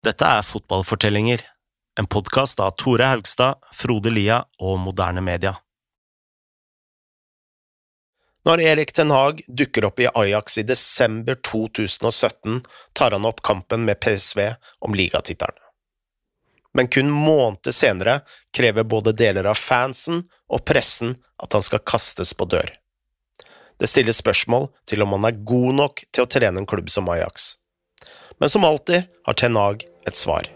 Dette er Fotballfortellinger, en podkast av Tore Haugstad, Frode Lia og Moderne Media. Når Erik Ten Hag dukker opp i Ajax i desember 2017, tar han opp kampen med PSV om ligatittelen. Men kun måneder senere krever både deler av fansen og pressen at han skal kastes på dør. Det stilles spørsmål til om han er god nok til å trene en klubb som Ajax. Men som alltid har Ten Hag et svar.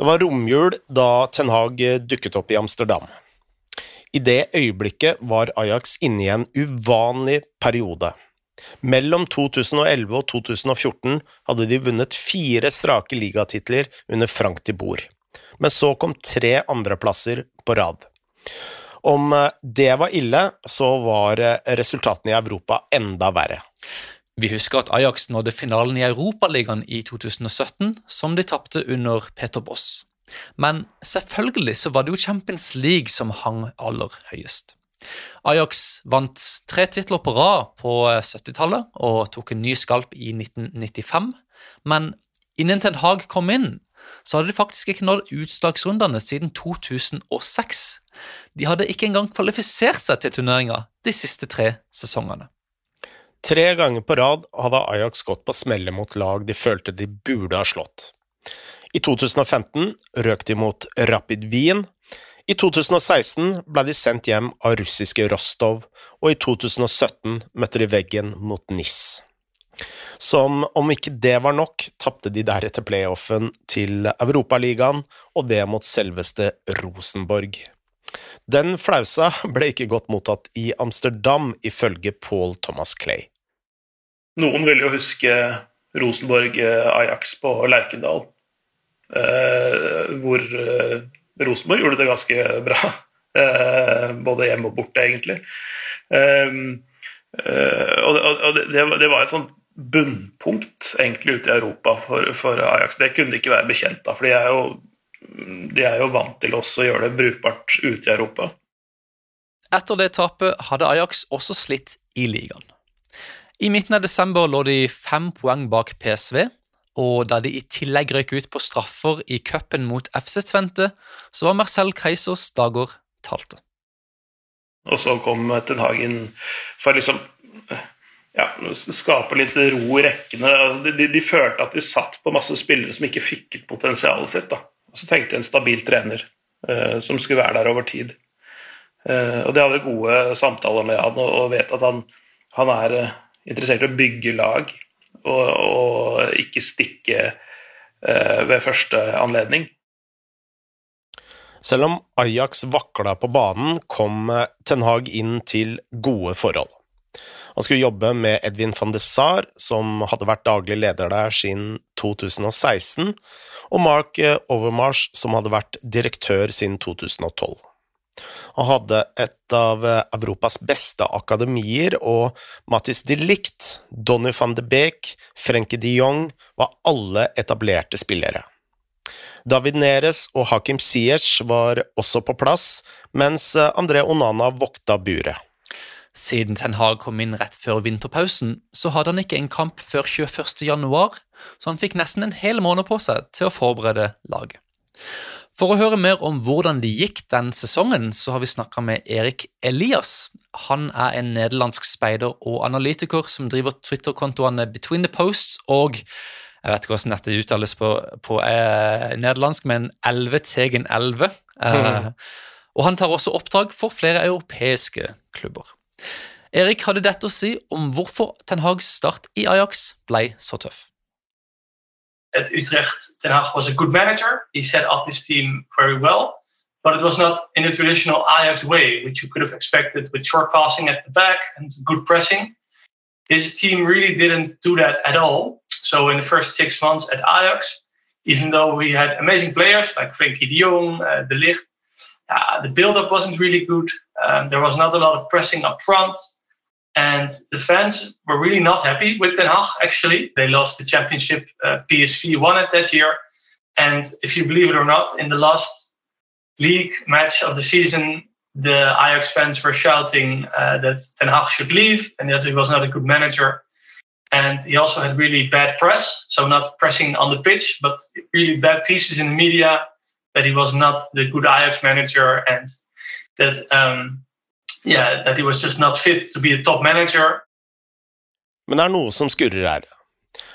Det var romjul da Ten Hag dukket opp i Amsterdam. I det øyeblikket var Ajax inne i en uvanlig periode. Mellom 2011 og 2014 hadde de vunnet fire strake ligatitler under Frank de Boer, men så kom tre andreplasser på rad. Om det var ille, så var resultatene i Europa enda verre. Vi husker at Ajax nådde finalen i Europaligaen i 2017, som de tapte under Peter Boss. Men selvfølgelig så var det jo Champions League som hang aller høyest. Ajax vant tre titler på rad på 70-tallet og tok en ny skalp i 1995, men innen Ten Hag kom inn, så hadde de faktisk ikke nådd utslagsrundene siden 2006. De hadde ikke engang kvalifisert seg til turneringa de siste tre sesongene. Tre ganger på rad hadde Ajax gått på smeller mot lag de følte de burde ha slått. I 2015 røk de mot Rapid Wien. I 2016 ble de sendt hjem av russiske Rostov, og i 2017 møtte de veggen mot NIS. Som om ikke det var nok, tapte de deretter playoffen til Europaligaen, og det mot selveste Rosenborg. Den flausa ble ikke godt mottatt i Amsterdam, ifølge Paul Thomas Clay. Noen vil jo huske Rosenborg-Ajax på Lerkendal, eh, hvor eh, Rosenborg gjorde det ganske bra. Eh, både hjemme og borte, egentlig. Og det var et sånt bunnpunkt egentlig ute i Europa for, for Ajax. Det kunne de ikke være bekjent av. for de er jo de er jo vant til også å gjøre det brukbart ute i Europa. Etter det tapet hadde Ajax også slitt i ligaen. I midten av desember lå de fem poeng bak PSV, og da de i tillegg røyk ut på straffer i cupen mot FC Tvente, så var Marcel Keisers dager talte. Og så kom Ten Hagen for liksom ja, skape litt ro i rekkene. De, de, de, følte at de satt på masse spillere som ikke fikk ut potensialet sitt. da. Og så tenkte de en stabil trener uh, som skulle være der over tid. Uh, og de hadde gode samtaler med han og, og vet at han, han er uh, interessert i å bygge lag og, og ikke stikke ved første anledning. Selv om Ajax vakla på banen, kom Ten Hag inn til gode forhold. Han skulle jobbe med Edwin van de Sar, som hadde vært daglig leder der siden 2016, og Mark Overmarsh, som hadde vært direktør siden 2012. Han hadde et av Europas beste akademier, og Mathis de Licht, Donny van de Beek, Frenkie de Jong var alle etablerte spillere. David Neres og Hakim Siers var også på plass, mens André Onana vokta buret. Siden Ten Hag kom inn rett før vinterpausen, så hadde han ikke en kamp før 21. januar, så han fikk nesten en hel måned på seg til å forberede laget. For å høre mer om hvordan det gikk den sesongen, så har vi snakka med Erik Elias. Han er en nederlandsk speider og analytiker som driver Twitter-kontoene Between the Posts og jeg vet ikke hvordan dette uttales på, på eh, nederlandsk, men 11 tegen 11. Eh, og han tar også oppdrag for flere europeiske klubber. Erik hadde dette å si om hvorfor Ten Hags start i Ajax ble så tøff. At Utrecht, Ten Hag was a good manager. He set up his team very well. But it was not in the traditional Ajax way, which you could have expected with short passing at the back and good pressing. His team really didn't do that at all. So in the first six months at Ajax, even though we had amazing players like Frenkie de Jong, uh, De Ligt, uh, the build-up wasn't really good. Um, there was not a lot of pressing up front. And the fans were really not happy with Den Haag, actually. They lost the championship. Uh, PSV won it that year. And if you believe it or not, in the last league match of the season, the Ajax fans were shouting uh, that Ten Hag should leave and that he was not a good manager. And he also had really bad press, so not pressing on the pitch, but really bad pieces in the media that he was not the good Ajax manager and that um, yeah, that he was just not fit to be a top manager. Men det er noe som skurrer her.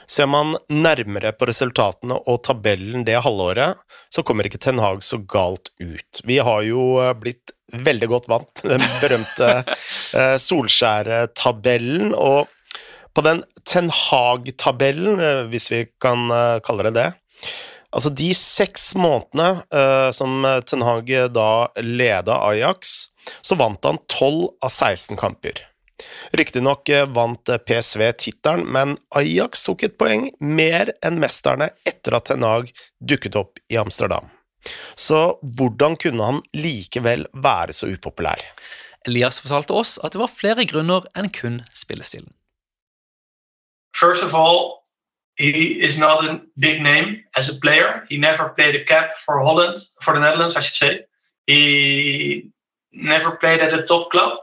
Ser man nærmere på resultatene og tabellen det halvåret, så kommer ikke Ten Hag så galt ut. Vi har jo eh, blitt veldig godt vant med den berømte eh, Solskjær-tabellen, og på den Ten Hag-tabellen, eh, hvis vi kan kalle det det, Altså, de seks månedene som Ten Hag da leda Ajax, så vant han 12 av 16 kamper. Riktignok eh, vant PSV tittelen, men Ajax tok et poeng mer enn mesterne etter at Ten Hag dukket opp i Amsterdam. Så hvordan kunne han likevel være så upopulær? Elias fortalte oss at det var flere grunner enn kun spillestilen. First of all, he is not a big name as a player. He never played a cap for Holland, for the Netherlands, I should say. He never played at a top club.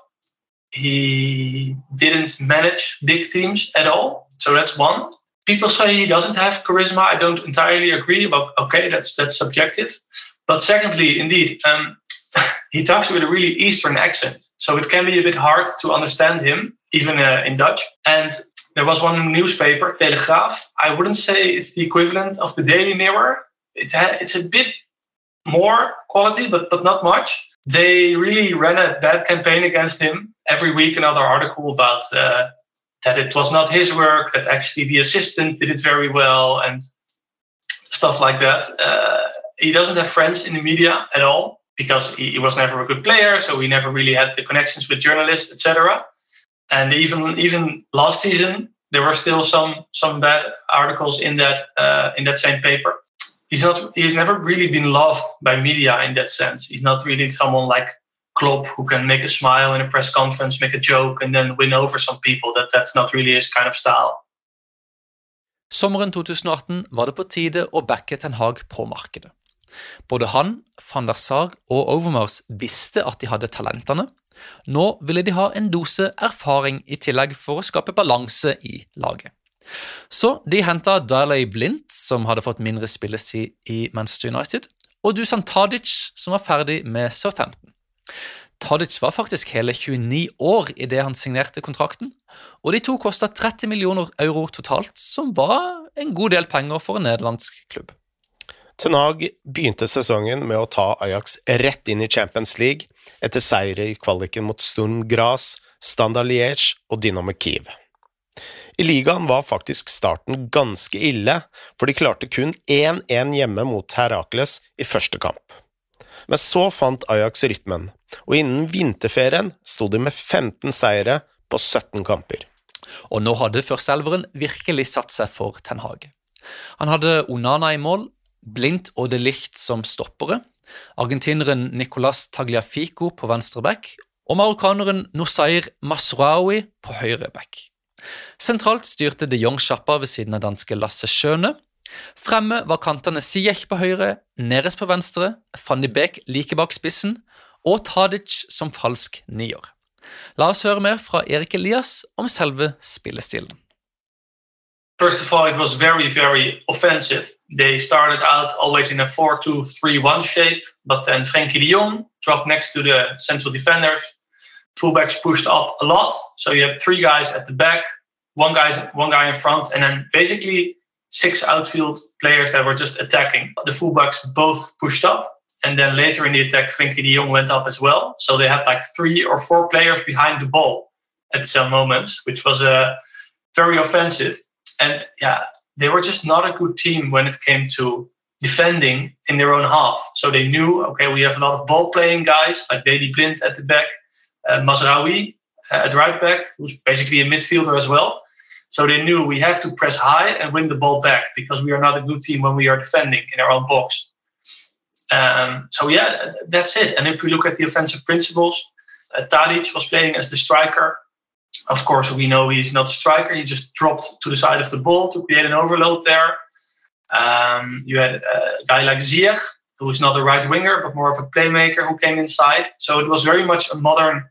He didn't manage big teams at all. So that's one. People say he doesn't have charisma. I don't entirely agree. But okay, that's that's subjective. But secondly, indeed, um, he talks with a really Eastern accent, so it can be a bit hard to understand him, even uh, in Dutch. And there was one newspaper, Telegraaf. I wouldn't say it's the equivalent of the Daily Mirror. It's a, it's a bit more quality, but but not much. They really ran a bad campaign against him. Every week, another article about uh, that it was not his work, that actually the assistant did it very well, and stuff like that. Uh, he doesn't have friends in the media at all because he, he was never a good player, so he never really had the connections with journalists, etc. And even even last season, there were still some some bad articles in that uh, in that same paper. He's not he's never really been loved by media in that sense. He's not really someone like Klopp who can make a smile in a press conference, make a joke, and then win over some people. That that's not really his kind of style. Sommeren 2018 var det på tide å backe Ten Hag på markedet. Både han, van der Sar og Overmars visste at de hadde talentene, nå ville de ha en dose erfaring i tillegg for å skape balanse i laget. Så de henta Daley Blint, som hadde fått mindre spilletid i Manchester United, og Dusan Tadic, som var ferdig med Southampton. Tadic var faktisk hele 29 år idet han signerte kontrakten, og de to kosta 30 millioner euro totalt, som var en god del penger for en nederlandsk klubb. Tenag begynte sesongen med å ta Ajax rett inn i Champions League etter seire i kvaliken mot Sturm Graz, Standard Liège og Dynamo Kiev. I ligaen var faktisk starten ganske ille, for de klarte kun 1-1 hjemme mot Herakles i første kamp. Men så fant Ajax rytmen, og innen vinterferien sto de med 15 seire på 17 kamper. Og nå hadde førsteelveren virkelig satt seg for Ten Hag. Han hadde Onana i mål, Blindt og De Licht som stoppere, argentineren Nicolas Tagliafico på venstre back og marokkaneren Nosair Masraoui på høyre back. Sentralt styrte de Jong sjappa ved siden av danske Lasse Schøne. Fremme var kantene Siech på høyre, Neres på venstre, Fanny Beek like bak spissen og Tadic som falsk nier. La oss høre mer fra Erik Elias om selve spillestilen. First of all, it was very, very offensive. They started out always in a 4 2 3 1 shape, but then Frenkie de Jong dropped next to the central defenders. Fullbacks pushed up a lot. So you have three guys at the back, one, guy, one guy in front, and then basically six outfield players that were just attacking. The fullbacks both pushed up, and then later in the attack, Frenkie de Jong went up as well. So they had like three or four players behind the ball at some moments, which was uh, very offensive and yeah, they were just not a good team when it came to defending in their own half. So they knew, okay, we have a lot of ball playing guys like Baby Blind at the back, uh, Mazraoui uh, at right back, who's basically a midfielder as well. So they knew we have to press high and win the ball back because we are not a good team when we are defending in our own box. Um, so yeah, that's it. And if we look at the offensive principles, uh, Tadic was playing as the striker. Of course, we know he's not a striker. He just dropped to the side of the ball to create an overload there. Um, you had a guy like Ziyech, who is not a right winger, but more of a playmaker who came inside. So it was very much a modern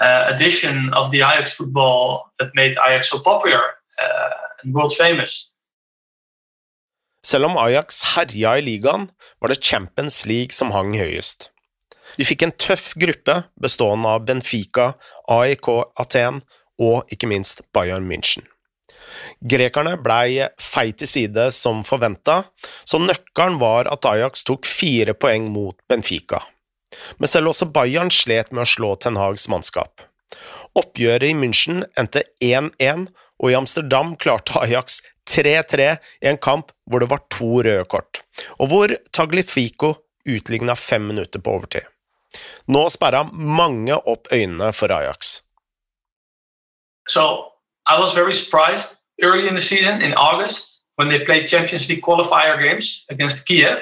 uh, edition of the Ajax football that made Ajax so popular uh, and world famous. Selv om Ajax herja i ligaen, var det Champions League som hang høyest. De fikk en tøff gruppe bestående av Benfica, AIK Aten og ikke minst Bayern München. Grekerne blei feit til side som forventa, så nøkkelen var at Ajax tok fire poeng mot Benfica. Men selv også Bayern slet med å slå Ten Hags mannskap. Oppgjøret i München endte 1-1, og i Amsterdam klarte Ajax 3-3 i en kamp hvor det var to røde kort, og hvor Taglifico utligna fem minutter på overtid. Nå sperra mange opp øynene for Ajax. So I was very surprised early in the August when they played Champions League qualifier games Kiev,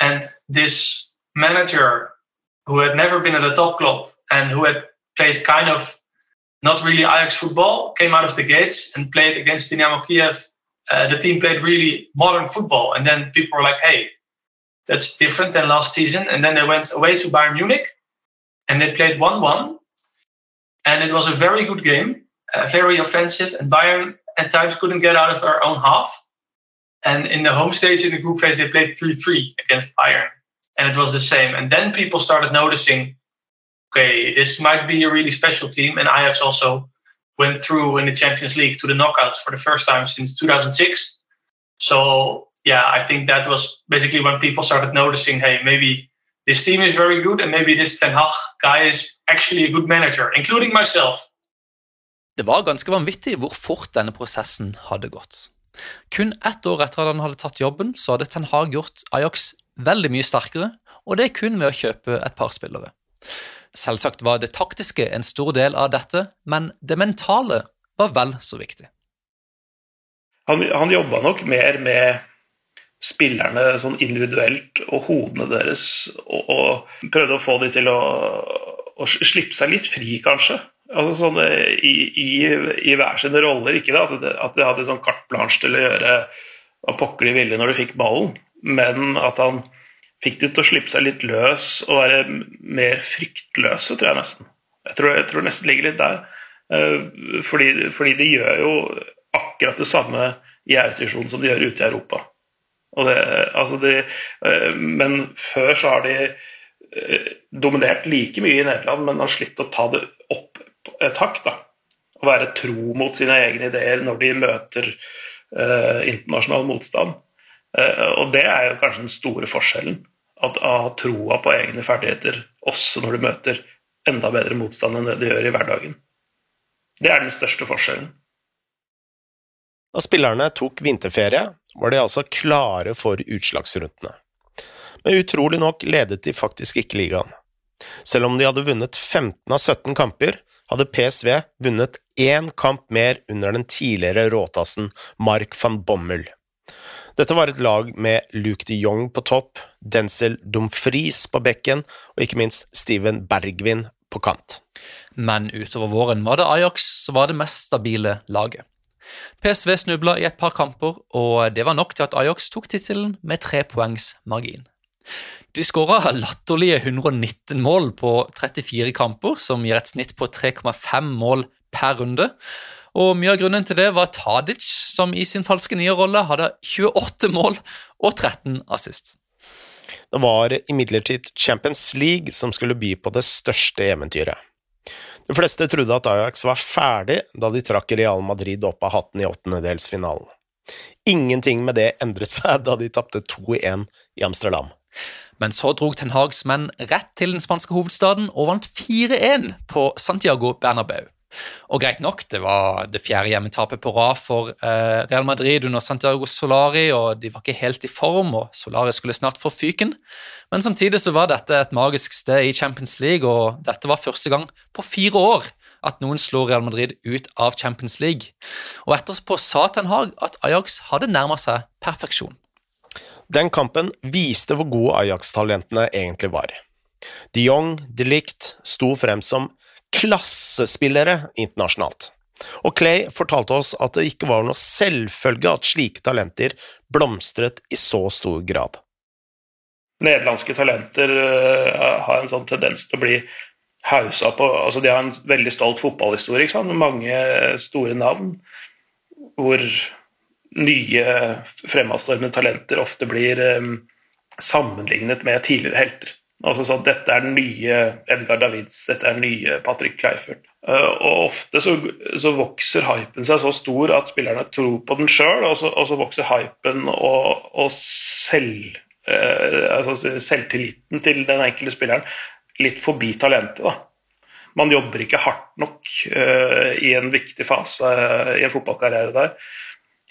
and this manager who had never been at a top club and who had played kind of not really Ajax football came out of the gates and played against Dynamo Kiev. Uh, the team played really modern football, and then people were like, "Hey, that's different than last season." And then they went away to Bayern Munich, and they played one-one, and it was a very good game, uh, very offensive, and Bayern at times couldn't get out of their own half. And in the home stage in the group phase, they played 3-3 against Bayern, and it was the same. And then people started noticing, okay, this might be a really special team, and Ajax also went through in the Champions League to the knockouts for the first time since 2006. So yeah, I think that was basically when people started noticing, hey, maybe this team is very good, and maybe this Ten Hag guy is actually a good manager, including myself. Det var ganske vanvittig hvor fort denne prosessen hadde gått. Kun ett år etter at han hadde tatt jobben, så hadde Ten Hag gjort Ajax veldig mye sterkere, og det er kun ved å kjøpe et par spillere. Selvsagt var det taktiske en stor del av dette, men det mentale var vel så viktig. Han, han jobba nok mer med spillerne sånn individuelt og hodene deres, og, og prøvde å få dem til å, å, slippe seg litt fri, kanskje. Altså sånn, i, i, i hver sine roller. Ikke det, de, at de hadde sånn carte blanche til å gjøre hva pokker de ville når de fikk ballen, men at han fikk de til å slippe seg litt løs og være mer fryktløse, tror jeg nesten. Jeg tror, jeg tror nesten ligger litt der. Fordi, fordi, de gjør jo akkurat det samme i æresdivisjonen som de gjør ute i Europa. Det, altså de, men før så har de dominert like mye i Nederland, men har slitt å ta det opp et hakk. da. Å være tro mot sine egne ideer når de møter eh, internasjonal motstand. Uh, og det er jo kanskje den store forskjellen. At å ha troa på egne ferdigheter også når du møter enda bedre motstand enn det du gjør i hverdagen. Det er den største forskjellen. Da spillerne tok vinterferie, var de altså klare for utslagsrundene. Men utrolig nok ledet de faktisk ikke ligaen. Selv om de hadde vunnet 15 av 17 kamper, hadde PSV vunnet én kamp mer under den tidligere råtassen Mark van Bommel. Dette var et lag med Luke de Jong på topp, Denzel Dumfries på bekken og ikke minst Steven Bergvin på kant. Men utover våren var det Ajax som var det mest stabile laget. PSV snubla i et par kamper, og det var nok til at Ajax tok tittelen med tre poengs margin. De skåra latterlige 119 mål på 34 kamper, som gir et snitt på 3,5 mål per runde. Og Mye av grunnen til det var Tadic, som i sin falske nierrolle hadde 28 mål og 13 assist. Det var imidlertid Champions League som skulle by på det største eventyret. De fleste trodde at Ajax var ferdig da de trakk Real Madrid opp av hatten i åttendedelsfinalen. Ingenting med det endret seg da de tapte 2-1 i Amsterdam. Men så drog Ten Hags menn rett til den spanske hovedstaden og vant 4-1 på Santiago Bernabeu. Og greit nok, det var det fjerde hjemmetapet på rad for eh, Real Madrid under Santiago Solari, og de var ikke helt i form, og Solari skulle snart få fyken. Men samtidig så var dette et magisk sted i Champions League, og dette var første gang på fire år at noen slo Real Madrid ut av Champions League. Og etterpå sa Ten Hag at Ajax hadde nærma seg perfeksjon. Den kampen viste hvor gode Ajax-talentene egentlig var. De Jong, de Ligt, sto frem som klassespillere internasjonalt. Og Clay fortalte oss at det ikke var noe selvfølge at slike talenter blomstret i så stor grad. Nederlandske talenter uh, har en sånn tendens til å bli hausa på altså De har en veldig stolt fotballhistorie, med mange store navn. Hvor nye fremadstormende talenter ofte blir um, sammenlignet med tidligere helter. Altså sånn, Dette er den nye Edgar Davids, dette er den nye Patrick Kleifert. Uh, og Ofte så, så, vokser hypen seg så stor at spillerne tror på den sjøl, og, og, så vokser hypen og, og selv, eh, altså selvtilliten til den enkelte spilleren litt forbi talentet. da. Man jobber ikke hardt nok eh, i en viktig fase i en fotballkarriere der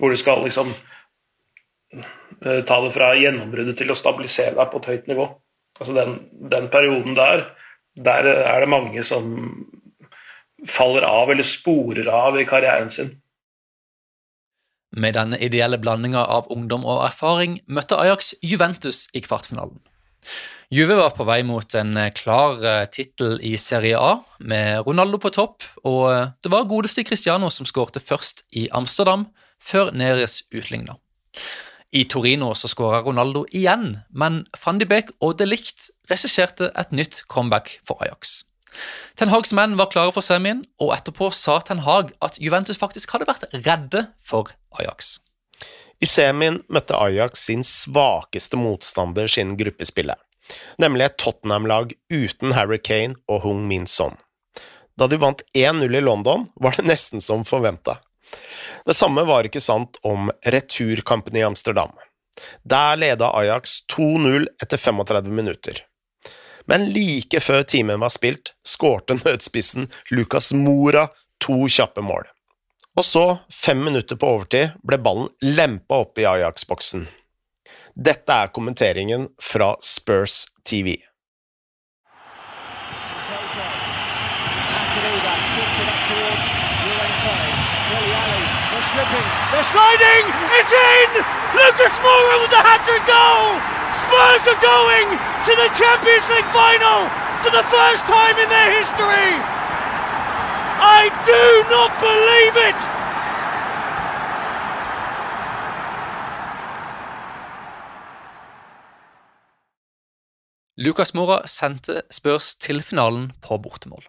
hvor du skal liksom eh, ta det fra gjennombruddet til å stabilisere deg på et høyt nivå. Altså den, den, perioden der, der er det mange som faller av eller sporer av i karrieren sin. Med denne ideelle blandinga av ungdom og erfaring møtte Ajax Juventus i kvartfinalen. Juve var på vei mot en klar eh, tittel i Serie A, med Ronaldo på topp, og det var godeste Cristiano som skårte først i Amsterdam, før Neres utligna. I Torino så skåra Ronaldo igjen, men van de Beek og de Ligt regisserte et nytt comeback for Ajax. Ten Hags menn var klare for semien, og etterpå sa Ten Hag at Juventus faktisk hadde vært redde for Ajax. I semien møtte Ajax sin svakeste motstander sin gruppespillet, nemlig et Tottenham-lag uten Harry Kane og Hung Min Son. Da de vant 1-0 i London, var det nesten som forventa. Det samme var ikke sant om returkampen i Amsterdam. Der leda Ajax 2-0 etter 35 minutter. Men like før timen var spilt, skårte nødspissen Lucas Mora to kjappe mål. Og så, fem minutter på overtid, ble ballen lempa opp i Ajax-boksen. Dette er kommenteringen fra Spurs TV. They're sliding. It's in. Lucas Moura with the hat-trick goal. Spurs are going to the Champions League final for the first time in their history. I do not believe it. Lucas Mora sendte Spurs til finalen på bortemål.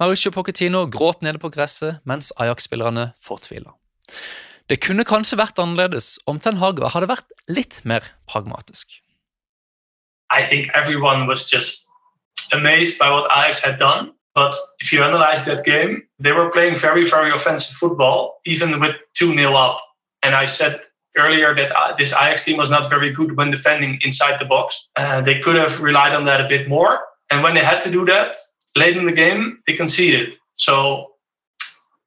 Mauricio Pochettino gråt nede på gresset mens Ajax-spillerne fortvila. Det kunne kanskje vært annerledes om Ten Hag hadde vært litt mer pragmatisk. I think everyone was just amazed by what Ajax had done. But if you analyze that game, they were playing very, very offensive football, even with 2 0 up. And I said earlier that uh, this Ajax team was not very good when defending inside the box. Uh, they could have relied on that a bit more. And when they had to do that, late in the game, they conceded. So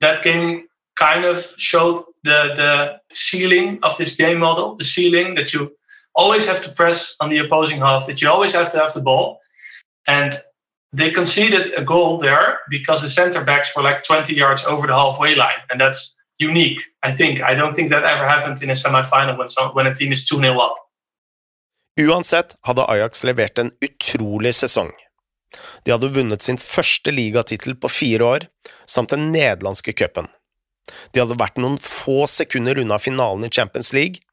that game kind of showed the, the ceiling of this game model, the ceiling that you always have to press on the opposing half, that you always have to have the ball. And they conceded a goal there because the center backs were like 20 yards over the halfway line. And that's unique, I think. I don't think that ever happened in a semi-final when, some, when a team is 2-0 up. Uansett hadde Ajax levert en utrolig sesong. De hadde vunnet sin første ligatittel på fire år, samt den nederlandske cupen. De hadde vært noen få sekunder unna finalen i Champions League,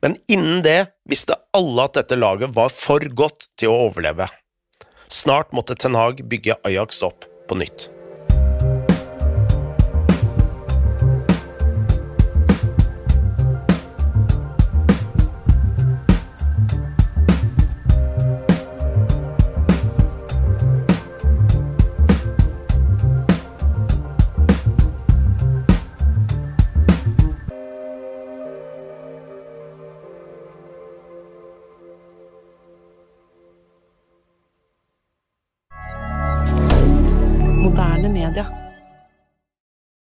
men innen det visste alle at dette laget var for godt til å overleve. Snart måtte Ten Hag bygge Ajax opp på nytt.